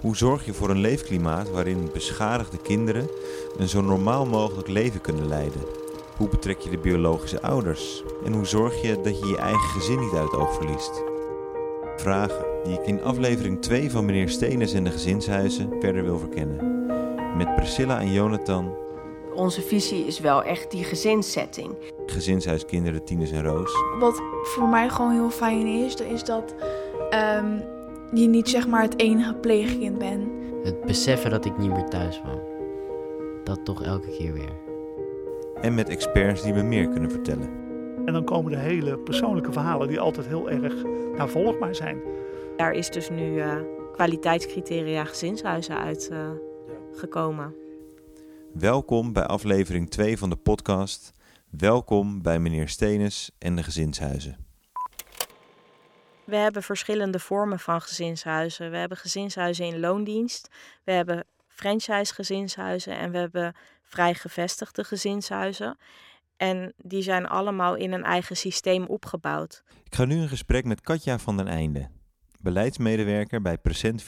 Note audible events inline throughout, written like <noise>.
Hoe zorg je voor een leefklimaat waarin beschadigde kinderen een zo normaal mogelijk leven kunnen leiden? Hoe betrek je de biologische ouders? En hoe zorg je dat je je eigen gezin niet uit het oog verliest? Vragen die ik in aflevering 2 van meneer Stenes en de gezinshuizen verder wil verkennen. Met Priscilla en Jonathan, Onze visie is wel echt die gezinssetting. gezinshuiskinderen Tines en Roos. Wat voor mij gewoon heel fijn is, is dat ehm, je niet zeg maar het enige pleegkind bent. Het beseffen dat ik niet meer thuis woon. Dat toch elke keer weer. En met experts die me meer kunnen vertellen. En dan komen de hele persoonlijke verhalen die altijd heel erg navolgbaar zijn. Daar is dus nu eh, kwaliteitscriteria gezinshuizen uitgekomen. gekomen. Welkom bij aflevering 2 van de podcast. Welkom bij meneer Stenes en de gezinshuizen. We hebben verschillende vormen van gezinshuizen. We hebben gezinshuizen in loondienst. We hebben franchise gezinshuizen en we hebben vrij gevestigde gezinshuizen. En die zijn allemaal in een eigen systeem opgebouwd. Ik ga nu in gesprek met Katja van den Einde, beleidsmedewerker bij Present 24-7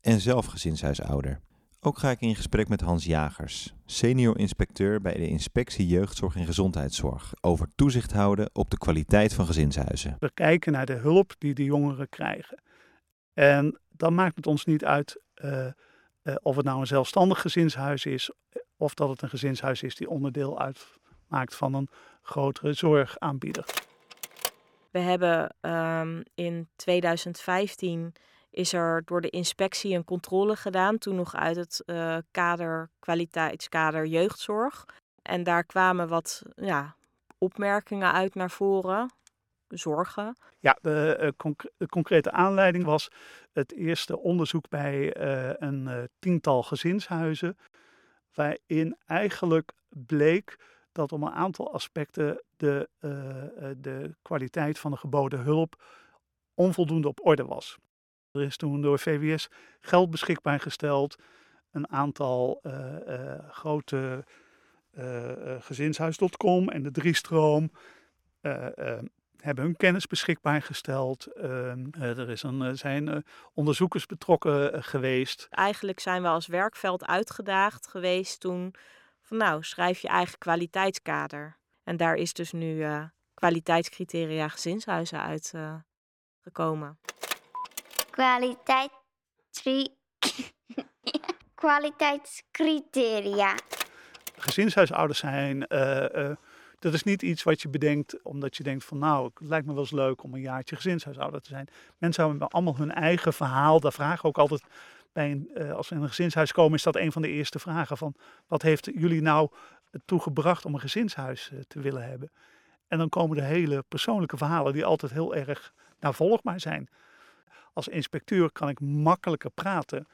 en zelf gezinshuisouder. Ook ga ik in gesprek met Hans Jagers, senior inspecteur bij de Inspectie Jeugdzorg en Gezondheidszorg, over toezicht houden op de kwaliteit van gezinshuizen. We kijken naar de hulp die de jongeren krijgen. En dan maakt het ons niet uit eh, eh, of het nou een zelfstandig gezinshuis is of dat het een gezinshuis is die onderdeel uitmaakt van een grotere zorgaanbieder. We hebben ehm, in 2015 is er door de inspectie een controle gedaan, toen nog uit het eh, kader kwaliteitskader jeugdzorg. En daar kwamen wat ja, opmerkingen uit naar voren, zorgen. Ja, de, eh, concrete aanleiding was het eerste onderzoek bij eh, een tiental gezinshuizen, waarin eigenlijk bleek dat om een aantal aspecten de, de kwaliteit van de geboden hulp onvoldoende op orde was. Er is toen door VWS geld beschikbaar gesteld, een aantal eh, eh, grote eh, gezinshuis.com en de Driestroom hebben hun kennis beschikbaar gesteld. Ehm, eh, er is een, zijn onderzoekers betrokken geweest. Eigenlijk zijn we als werkveld uitgedaagd geweest toen van nou, schrijf je eigen kwaliteitskader. En daar is dus nu kwaliteitscriteria gezinshuizen uitgekomen. gekomen. Kwaliteit... <laughs> Kwaliteitscriteria. Gezinshuisouders zijn, eh, eh, dat is niet iets wat je bedenkt omdat je denkt van nou, het lijkt me wel eens leuk om een jaartje gezinshuisouder te zijn. Mensen hebben allemaal hun eigen verhaal. Daar vragen ook altijd bij een, eh, als we in een gezinshuis komen, is dat een van de eerste vragen van wat heeft jullie nou toegebracht om een gezinshuis te willen hebben? En dan komen de hele persoonlijke verhalen die altijd heel erg navolgbaar zijn. Als inspecteur kan ik makkelijker praten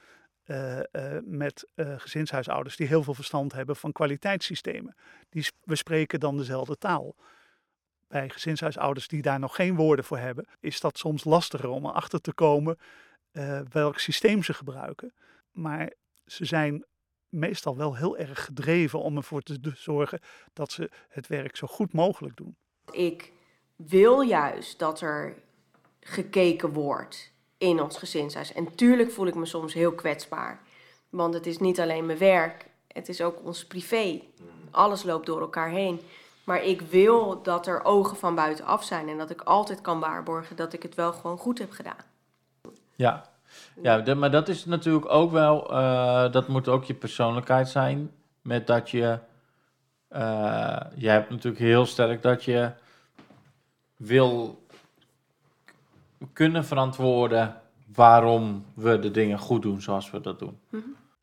eh, eh, met eh, gezinshuisouders die heel veel verstand hebben van kwaliteitssystemen. Die, we spreken dan dezelfde taal. Bij gezinshuisouders die daar nog geen woorden voor hebben, is dat soms lastiger om erachter te komen welk systeem ze gebruiken. Maar ze zijn meestal wel heel erg gedreven om ervoor te zorgen dat ze het werk zo goed mogelijk doen. Ik wil juist dat er gekeken wordt in ons gezinshuis. En tuurlijk voel ik me soms heel kwetsbaar. Want het is niet alleen mijn werk, het is ook ons privé. Alles loopt door elkaar heen. Maar ik wil dat er ogen van buitenaf zijn en dat ik altijd kan waarborgen dat ik het wel gewoon goed heb gedaan. Ja, ja de- maar dat is natuurlijk ook wel, eh, dat moet ook je persoonlijkheid zijn. Met dat je, eh je hebt natuurlijk heel sterk dat je wil kunnen verantwoorden waarom we de dingen goed doen zoals we dat doen.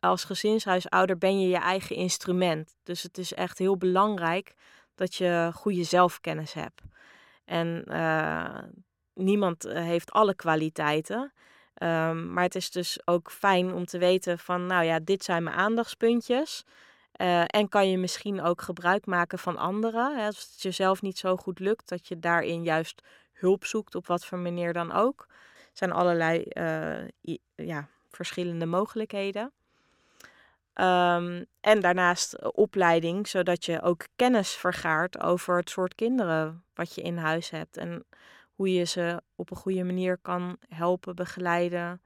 Als gezinshuisouder ben je je eigen instrument. Dus het is echt heel belangrijk dat je goede zelfkennis hebt. En eh, niemand eh, heeft alle kwaliteiten. Ehm, maar het is dus ook fijn om te weten van, nou ja, dit zijn mijn aandachtspuntjes. Eh, en kan je misschien ook gebruik maken van anderen. Hè, als het jezelf niet zo goed lukt, dat je daarin juist hulp zoekt, op wat voor manier dan ook. Er zijn allerlei eh, ja, verschillende mogelijkheden. Ehm, en daarnaast eh, opleiding, zodat je ook kennis vergaart over het soort kinderen wat je in huis hebt. En hoe je ze op een goede manier kan helpen, begeleiden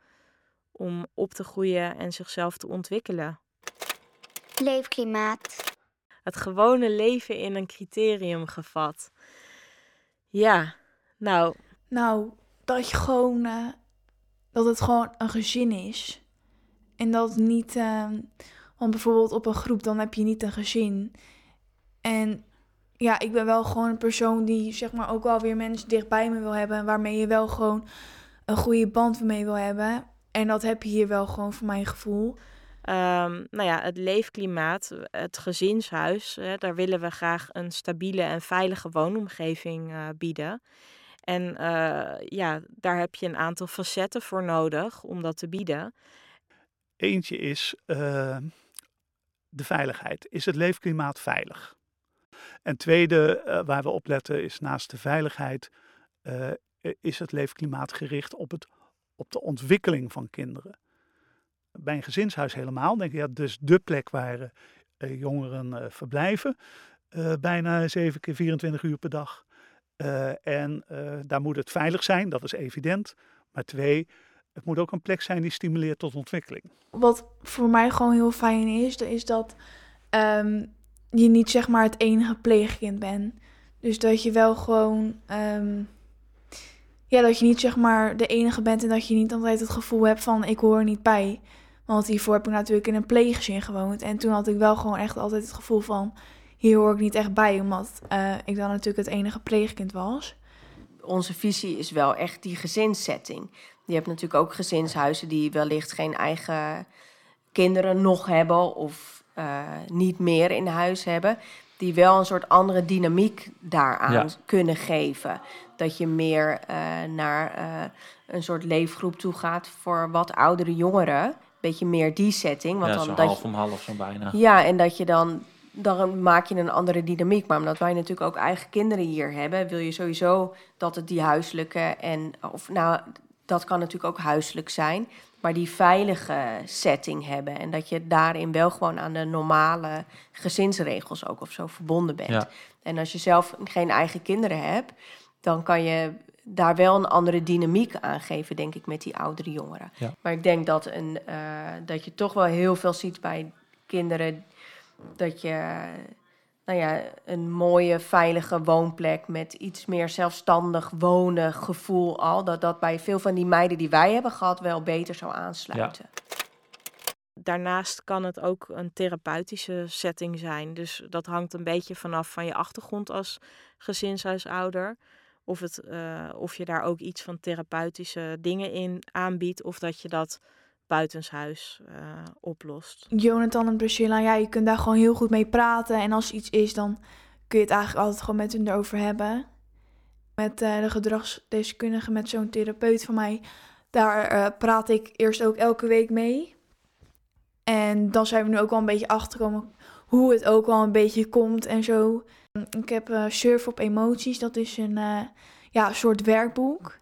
om op te groeien en zichzelf te ontwikkelen. Leefklimaat. Het gewone leven in een criterium gevat. Ja, nou, Nou, dat je gewoon. eh, dat het gewoon een gezin is. En dat niet. eh, want bijvoorbeeld op een groep, dan heb je niet een gezin. En ja, ik ben wel gewoon een persoon die zeg maar ook wel weer mensen dichtbij me wil hebben. Waarmee je wel gewoon een goede band mee wil hebben. En dat heb je hier wel gewoon voor mijn gevoel. Ehm, nou ja, het leefklimaat, het gezinshuis, hè, daar willen we graag een stabiele en veilige woonomgeving eh, bieden. En eh, ja, daar heb je een aantal facetten voor nodig om dat te bieden. Eentje is eh, de veiligheid. Is het leefklimaat veilig? En tweede, eh, waar we op letten, is naast de veiligheid, eh, is het leefklimaat gericht op, het, op de ontwikkeling van kinderen. Bij een gezinshuis helemaal, denk ik, ja, dus de plek waar jongeren verblijven, bijna 7 keer 24 uur per dag. Eh, en eh, daar moet het veilig zijn, dat is evident. Maar twee, het moet ook een plek zijn die stimuleert tot ontwikkeling. Wat voor mij gewoon heel fijn is, is dat ehm, je niet zeg maar het enige pleegkind bent. Dus dat je wel gewoon, ehm, ja, dat je niet zeg maar de enige bent en dat je niet altijd het gevoel hebt van ik hoor niet bij. Want hiervoor heb ik natuurlijk in een pleeggezin gewoond. En toen had ik wel gewoon echt altijd het gevoel van hier hoor ik niet echt bij, omdat eh, ik dan natuurlijk het enige pleegkind was. Onze visie is wel echt die gezinssetting. Je hebt natuurlijk ook gezinshuizen die wellicht geen eigen kinderen nog hebben of eh, niet meer in huis hebben. Die wel een soort andere dynamiek daaraan Ja. kunnen geven. Dat je meer eh, naar eh, een soort leefgroep toe gaat voor wat oudere jongeren. Beetje meer die setting. Want ja, dan zo dat half je- om half zo bijna. ja, en dat je dan, dan maak je een andere dynamiek. Maar omdat wij natuurlijk ook eigen kinderen hier hebben, wil je sowieso dat het die huiselijke en, of nou, dat kan natuurlijk ook huiselijk zijn, maar die veilige setting hebben. En dat je daarin wel gewoon aan de normale gezinsregels ook of zo verbonden bent. Ja. En als je zelf geen eigen kinderen hebt, dan kan je daar wel een andere dynamiek aan geven, denk ik, met die oudere jongeren. Ja. Maar ik denk dat, een, eh, dat je toch wel heel veel ziet bij kinderen dat je nou ja, een mooie, veilige woonplek met iets meer zelfstandig wonen gevoel al, dat dat bij veel van die meiden die wij hebben gehad wel beter zou aansluiten. Daarnaast kan het ook een therapeutische setting zijn. Dus dat hangt een beetje vanaf van je achtergrond als gezinshuisouder. Of, het, eh, of je daar ook iets van therapeutische dingen in aanbiedt. Of dat je dat buitenshuis eh, oplost. Jonathan en Priscilla, ja, je kunt daar gewoon heel goed mee praten. En als iets is, dan kun je het eigenlijk altijd gewoon met hun erover hebben. Met eh, de gedragsdeskundige, met zo'n therapeut van mij, daar eh, praat ik eerst ook elke week mee. En dan zijn we nu ook wel een beetje achtergekomen hoe het ook wel een beetje komt en zo. Ik heb Surf op Emoties, dat is een ja, soort werkboek.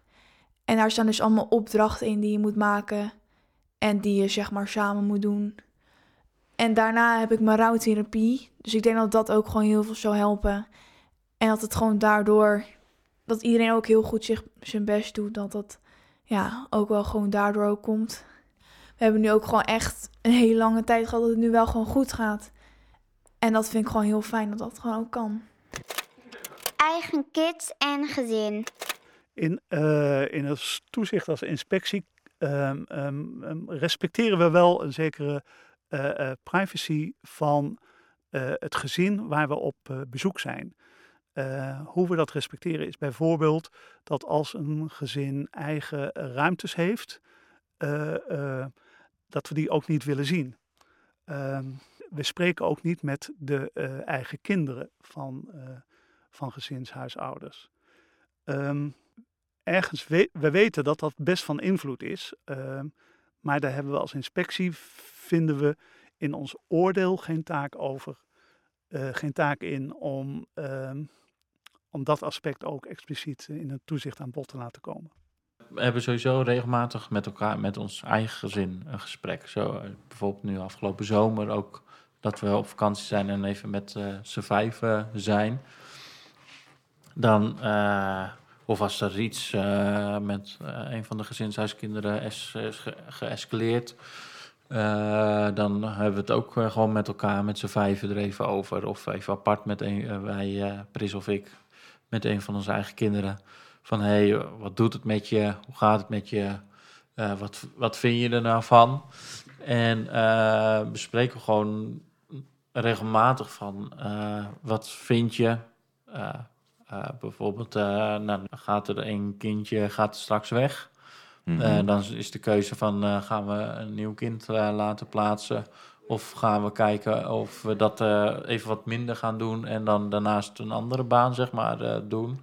En daar staan dus allemaal opdrachten in die je moet maken. En die je zeg maar samen moet doen. En daarna heb ik mijn rouwtherapie. Dus ik denk dat dat ook gewoon heel veel zal helpen. En dat het gewoon daardoor, dat iedereen ook heel goed zich, zijn best doet. Dat dat ja, ook wel gewoon daardoor ook komt. We hebben nu ook gewoon echt een hele lange tijd gehad dat het nu wel gewoon goed gaat. En dat vind ik gewoon heel fijn dat dat gewoon ook kan. Eigen kids en gezin. In, eh, in het toezicht als inspectie ehm, ehm, ehm, respecteren we wel een zekere eh, eh, privacy van eh, het gezin waar we op bezoek zijn. Hoe we dat respecteren is bijvoorbeeld dat als een gezin eigen ruimtes heeft, dat we die ook niet willen zien. We spreken ook niet met de eigen kinderen van, van gezinshuisouders. Ehm, ergens, we, we weten dat dat best van invloed is. ehm, maar daar hebben we als inspectie, vinden we in ons oordeel geen taak over. eh, geen taak in om, ehm, om dat aspect ook expliciet in het toezicht aan bod te laten komen. We hebben sowieso regelmatig met elkaar, met ons eigen gezin, een gesprek. Zo, eh, bijvoorbeeld nu afgelopen zomer ook dat we op vakantie zijn en even met vijven zijn. Dan Of als er iets eh, met eh, een van de gezinshuiskinderen is, is ge- geëscaleerd, eh, dan hebben we het ook gewoon met elkaar, met z'n vijven er even over. Of even apart met een, wij, Pris of ik, met een van onze eigen kinderen. Van hé, hey, wat doet het met je? Hoe gaat het met je? Wat, wat vind je er nou van? En bespreken we gewoon regelmatig van wat vind je? Eh, bijvoorbeeld, eh, nou, gaat er een kindje gaat straks weg. Mhm. Eh, dan is de keuze van gaan we een nieuw kind laten plaatsen of gaan we kijken of we dat even wat minder gaan doen en dan daarnaast een andere baan zeg maar doen.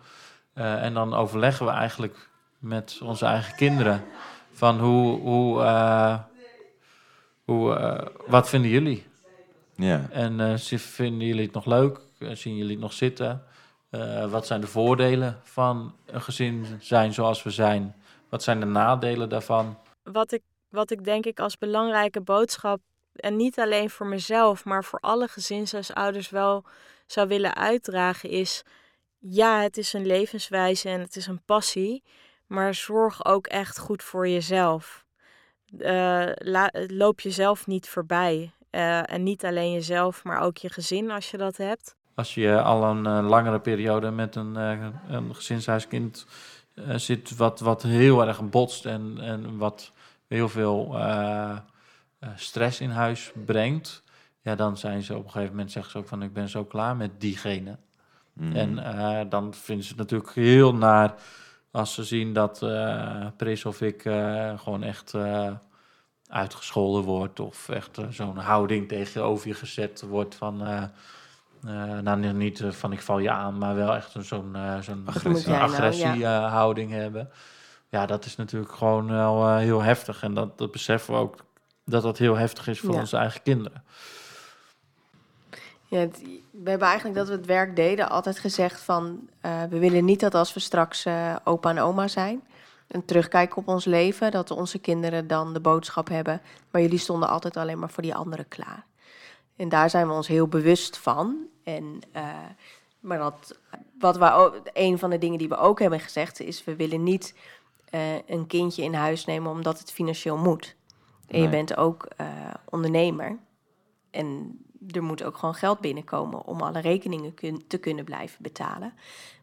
En dan overleggen we eigenlijk met onze eigen kinderen van hoe, hoe, hoe wat vinden jullie? ja. En vinden jullie het nog leuk? Zien jullie het nog zitten? Eh, wat zijn de voordelen van een gezin zijn zoals we zijn? Wat zijn de nadelen daarvan? wat ik, wat ik denk ik als belangrijke boodschap, en niet alleen voor mezelf, maar voor alle gezinshuisouders wel zou willen uitdragen, is: ja, het is een levenswijze en het is een passie, maar zorg ook echt goed voor jezelf. Eh, loop jezelf niet voorbij. Eh, en niet alleen jezelf, maar ook je gezin als je dat hebt. Als je al een eh, langere periode met een, eh, een gezinshuiskind eh, zit, wat, wat heel erg botst en, en wat heel veel stress in huis brengt, ja, dan zijn ze op een gegeven moment zeggen ze ook van ik ben zo klaar met diegene. Mhm. En dan vinden ze het natuurlijk heel naar als ze zien dat eh Pris of ik gewoon echt eh, uitgescholden wordt. Of echt zo'n houding tegenover je gezet wordt van... eh, nou, niet- eh, van ik val je aan, maar wel echt een- zo'n eh, zo'n Agressie. Jij nou, agressie-houding hebben. Ja, dat is natuurlijk gewoon wel heel heftig. En dat, dat beseffen we ook dat dat heel heftig is voor Ja. onze eigen kinderen. Ja, het- we hebben eigenlijk dat we het werk deden altijd gezegd van... we willen niet dat als we straks opa en oma zijn... en terugkijken op ons leven, dat onze kinderen dan de boodschap hebben... maar jullie stonden altijd alleen maar voor die anderen klaar. En daar zijn we ons heel bewust van. En, eh, maar dat, wat we ook, een van de dingen die we ook hebben gezegd... is we willen niet eh, een kindje in huis nemen omdat het financieel moet. En je bent ook eh, ondernemer. En er moet ook gewoon geld binnenkomen om alle rekeningen kun- te kunnen blijven betalen.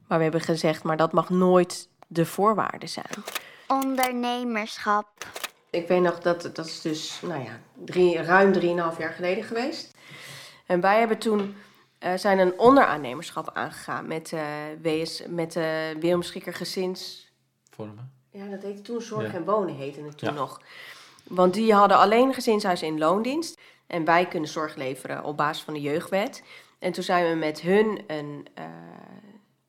Maar we hebben gezegd, maar dat mag nooit de voorwaarde zijn. Ondernemerschap. Ik weet nog dat dat is dus, nou ja, drie, ruim drieënhalf jaar geleden geweest. En wij hebben toen eh, zijn een onderaannemerschap aangegaan met, eh WS, met de Willem Schikker Gezins. Vormen. Ja, dat heette toen Zorg Ja. en Wonen heette het toen Ja. nog. Want die hadden alleen gezinshuis in loondienst. En wij kunnen zorg leveren op basis van de jeugdwet. En toen zijn we met hun een eh,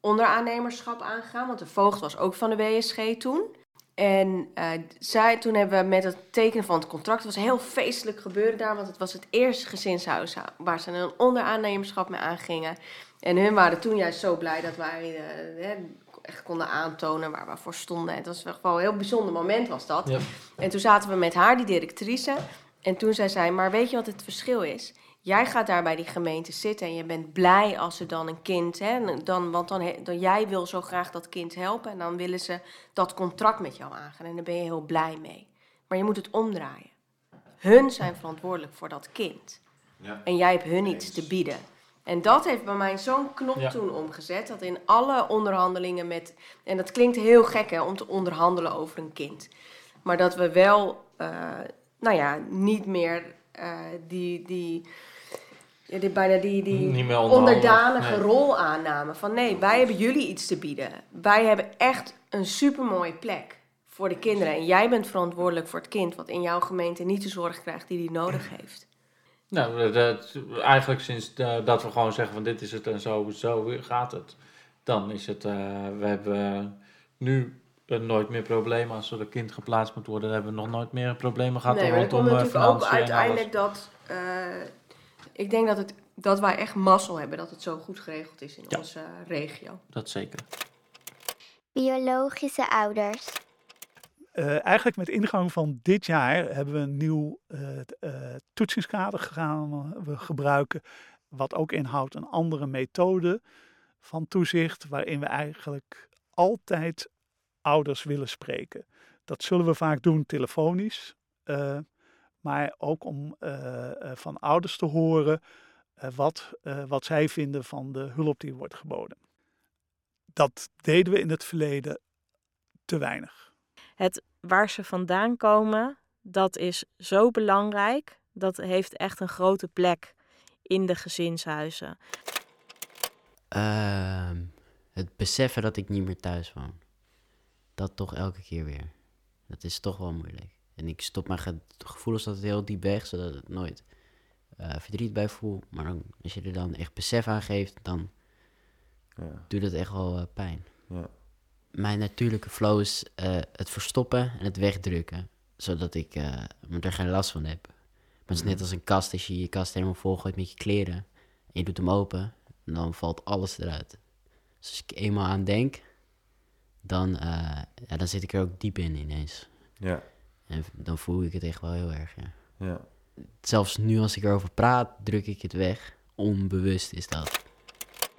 onderaannemerschap aangegaan. Want de voogd was ook van de WSG toen. En eh, zij, toen hebben we met het tekenen van het contract... Het was een heel feestelijk gebeuren daar. Want het was het eerste gezinshuis waar ze een onderaannemerschap mee aangingen. En hun waren toen juist zo blij dat wij eh, echt konden aantonen waar we voor stonden. Het was wel een heel bijzonder moment was dat. Ja. En toen zaten we met haar, die directrice. En toen zei zij, maar weet je wat het verschil is? Jij gaat daar bij die gemeente zitten en je bent blij als ze dan een kind... Hè, dan, want dan, dan, jij wil zo graag dat kind helpen... en dan willen ze dat contract met jou aangaan. En daar ben je heel blij mee. Maar je moet het omdraaien. Hun zijn verantwoordelijk voor dat kind. Ja. En jij hebt hun iets te bieden. En dat heeft bij mij zo'n knop Ja. toen omgezet. Dat in alle onderhandelingen met... En dat klinkt heel gek hè, om te onderhandelen over een kind. Maar dat we wel, eh, nou ja, niet meer eh, die... die ja, die, bijna die, die onderdanige nee. rol aannamen. Van nee, wij hebben jullie iets te bieden. Wij hebben echt een supermooie plek voor de kinderen. En jij bent verantwoordelijk voor het kind... wat in jouw gemeente niet de zorg krijgt die die nodig heeft. Nou, dat- eigenlijk sinds dat we gewoon zeggen van dit is het en zo, zo gaat het. Dan is het, eh, we hebben nu nooit meer problemen als er een kind geplaatst moet worden. Dan hebben we nog nooit meer problemen gehad nee, maar rondom komt eh, natuurlijk ook uiteindelijk dat... eh, ik denk dat, het, dat wij echt mazzel hebben dat het zo goed geregeld is in Ja. onze regio. Dat zeker. Biologische ouders. Eh, eigenlijk met ingang van dit jaar hebben we een nieuw eh, t- eh, toetsingskader gaan we gebruiken. Wat ook inhoudt een andere methode van toezicht. Waarin we eigenlijk altijd ouders willen spreken. Dat zullen we vaak doen telefonisch, uh, maar ook om uh, van ouders te horen wat, wat zij vinden van de hulp die wordt geboden. Dat deden we in het verleden te weinig. Het waar ze vandaan komen, dat is zo belangrijk. Dat heeft echt een grote plek in de gezinshuizen. Uh, het beseffen dat ik niet meer thuis woon. Dat toch elke keer weer. Dat is toch wel moeilijk. En ik stop mijn gevoelens altijd heel diep weg, zodat het nooit uh, verdriet bij voel. Maar dan, als je er dan echt besef aan geeft, dan ja. doet het echt wel uh, pijn. Ja. Mijn natuurlijke flow is uh, het verstoppen en het wegdrukken. Zodat ik me er geen last van heb. Maar het is net Mhm. als een kast. Als je je kast helemaal volgooit met je kleren. En je doet hem open. En dan valt alles eruit. Dus als ik eenmaal aan denk. Dan, ja, dan zit ik er ook diep in ineens. Ja. En dan voel ik het echt wel heel erg, ja. Ja. Zelfs nu als ik erover praat, druk ik het weg. Onbewust is dat.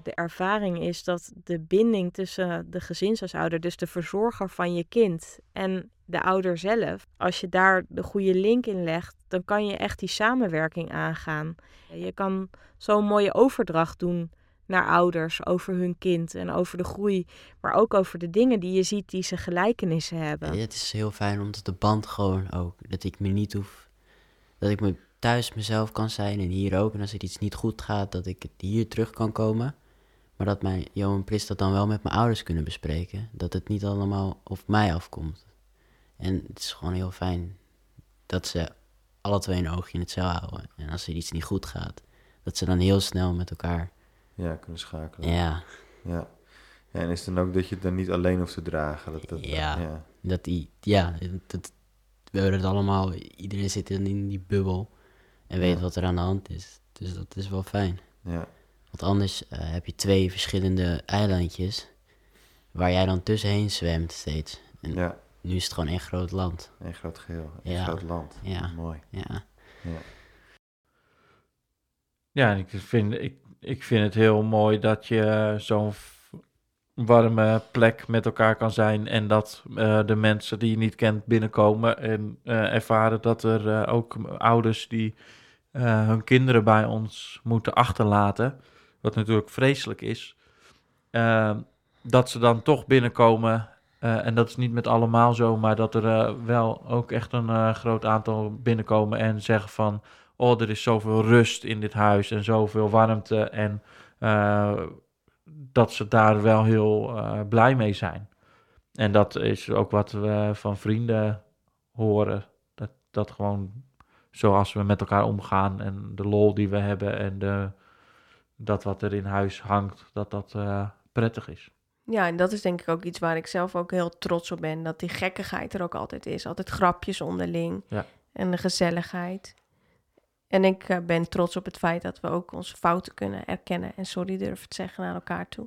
De ervaring is dat de binding tussen de gezinshuisouder, dus de verzorger van je kind, en de ouder zelf, als je daar de goede link in legt, dan kan je echt die samenwerking aangaan. Je kan zo'n mooie overdracht doen naar ouders over hun kind en over de groei, maar ook over de dingen die je ziet die ze gelijkenissen hebben. Ja, het is heel fijn omdat de band gewoon ook, dat ik me niet hoef, dat ik me thuis mezelf kan zijn en hier ook. En als er iets niet goed gaat, dat ik hier terug kan komen. Maar dat mijn Jo en Pris dat dan wel met mijn ouders kunnen bespreken. Dat het niet allemaal op mij afkomt. En het is gewoon heel fijn dat ze alle twee een oogje in het zeil houden. En als er iets niet goed gaat, dat ze dan heel snel met elkaar... Ja, kunnen schakelen. Ja. Ja. ja. En is het dan ook dat je het dan niet alleen hoeft te dragen? Dat, dat, ja, ja. dat die... Ja, dat, we hebben het allemaal... Iedereen zit in die bubbel en weet Ja. wat er aan de hand is. Dus dat is wel fijn. Ja. Want anders uh, heb je twee verschillende eilandjes waar jij dan tussenheen zwemt steeds. En ja. nu is het gewoon één groot land. Een groot geheel, een Ja. groot land. Ja. Mooi. Ja. Ja. Ja, en ik vind, ik, ik vind het heel mooi dat je zo'n warme plek met elkaar kan zijn. En dat eh, de mensen die je niet kent binnenkomen en eh, ervaren dat er eh, ook ouders die hun kinderen bij ons moeten achterlaten. Wat natuurlijk vreselijk is. dat ze dan toch binnenkomen. en dat is niet met allemaal zo, maar dat er wel ook echt een groot aantal binnenkomen en zeggen van oh, er is zoveel rust in dit huis en zoveel warmte. En uh, dat ze daar wel heel uh, blij mee zijn. En dat is ook wat we van vrienden horen. Dat, dat gewoon zoals we met elkaar omgaan en de lol die we hebben en de, dat wat er in huis hangt, dat dat uh, prettig is. Ja, en dat is denk ik ook iets waar ik zelf ook heel trots op ben. Dat die gekkigheid er ook altijd is. Altijd grapjes onderling. Ja. En de gezelligheid. En ik uh, ben trots op het feit dat we ook onze fouten kunnen erkennen en sorry durven te zeggen naar elkaar toe.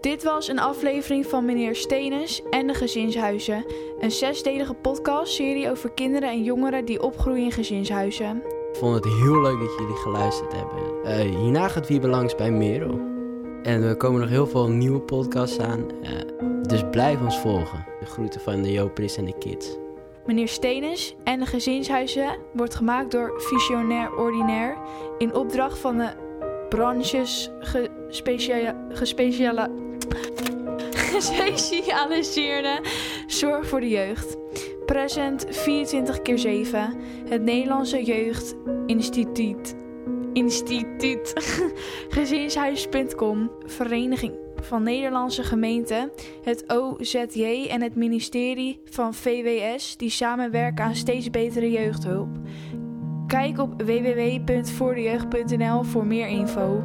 Dit was een aflevering van meneer Stenes en de Gezinshuizen. Een zesdelige podcastserie over kinderen en jongeren die opgroeien in gezinshuizen. Ik vond het heel leuk dat jullie geluisterd hebben. Uh, hierna gaat Wiebe langs bij Merel. En er komen nog heel veel nieuwe podcasts aan. Uh, dus blijf ons volgen. De groeten van de Jopris en de kids. Meneer Stenes en de Gezinshuizen wordt gemaakt door Visionair Ordinair in opdracht van de branches gespecialiseerde zorg voor de jeugd. Present 24 keer 7 het Nederlandse Jeugdinstituut. Instituut. <laughs> Gezinshuis.com. Vereniging van Nederlandse Gemeenten, het OZJ en het ministerie van VWS die samenwerken aan steeds betere jeugdhulp. Kijk op www.voordejeugd.nl voor meer info.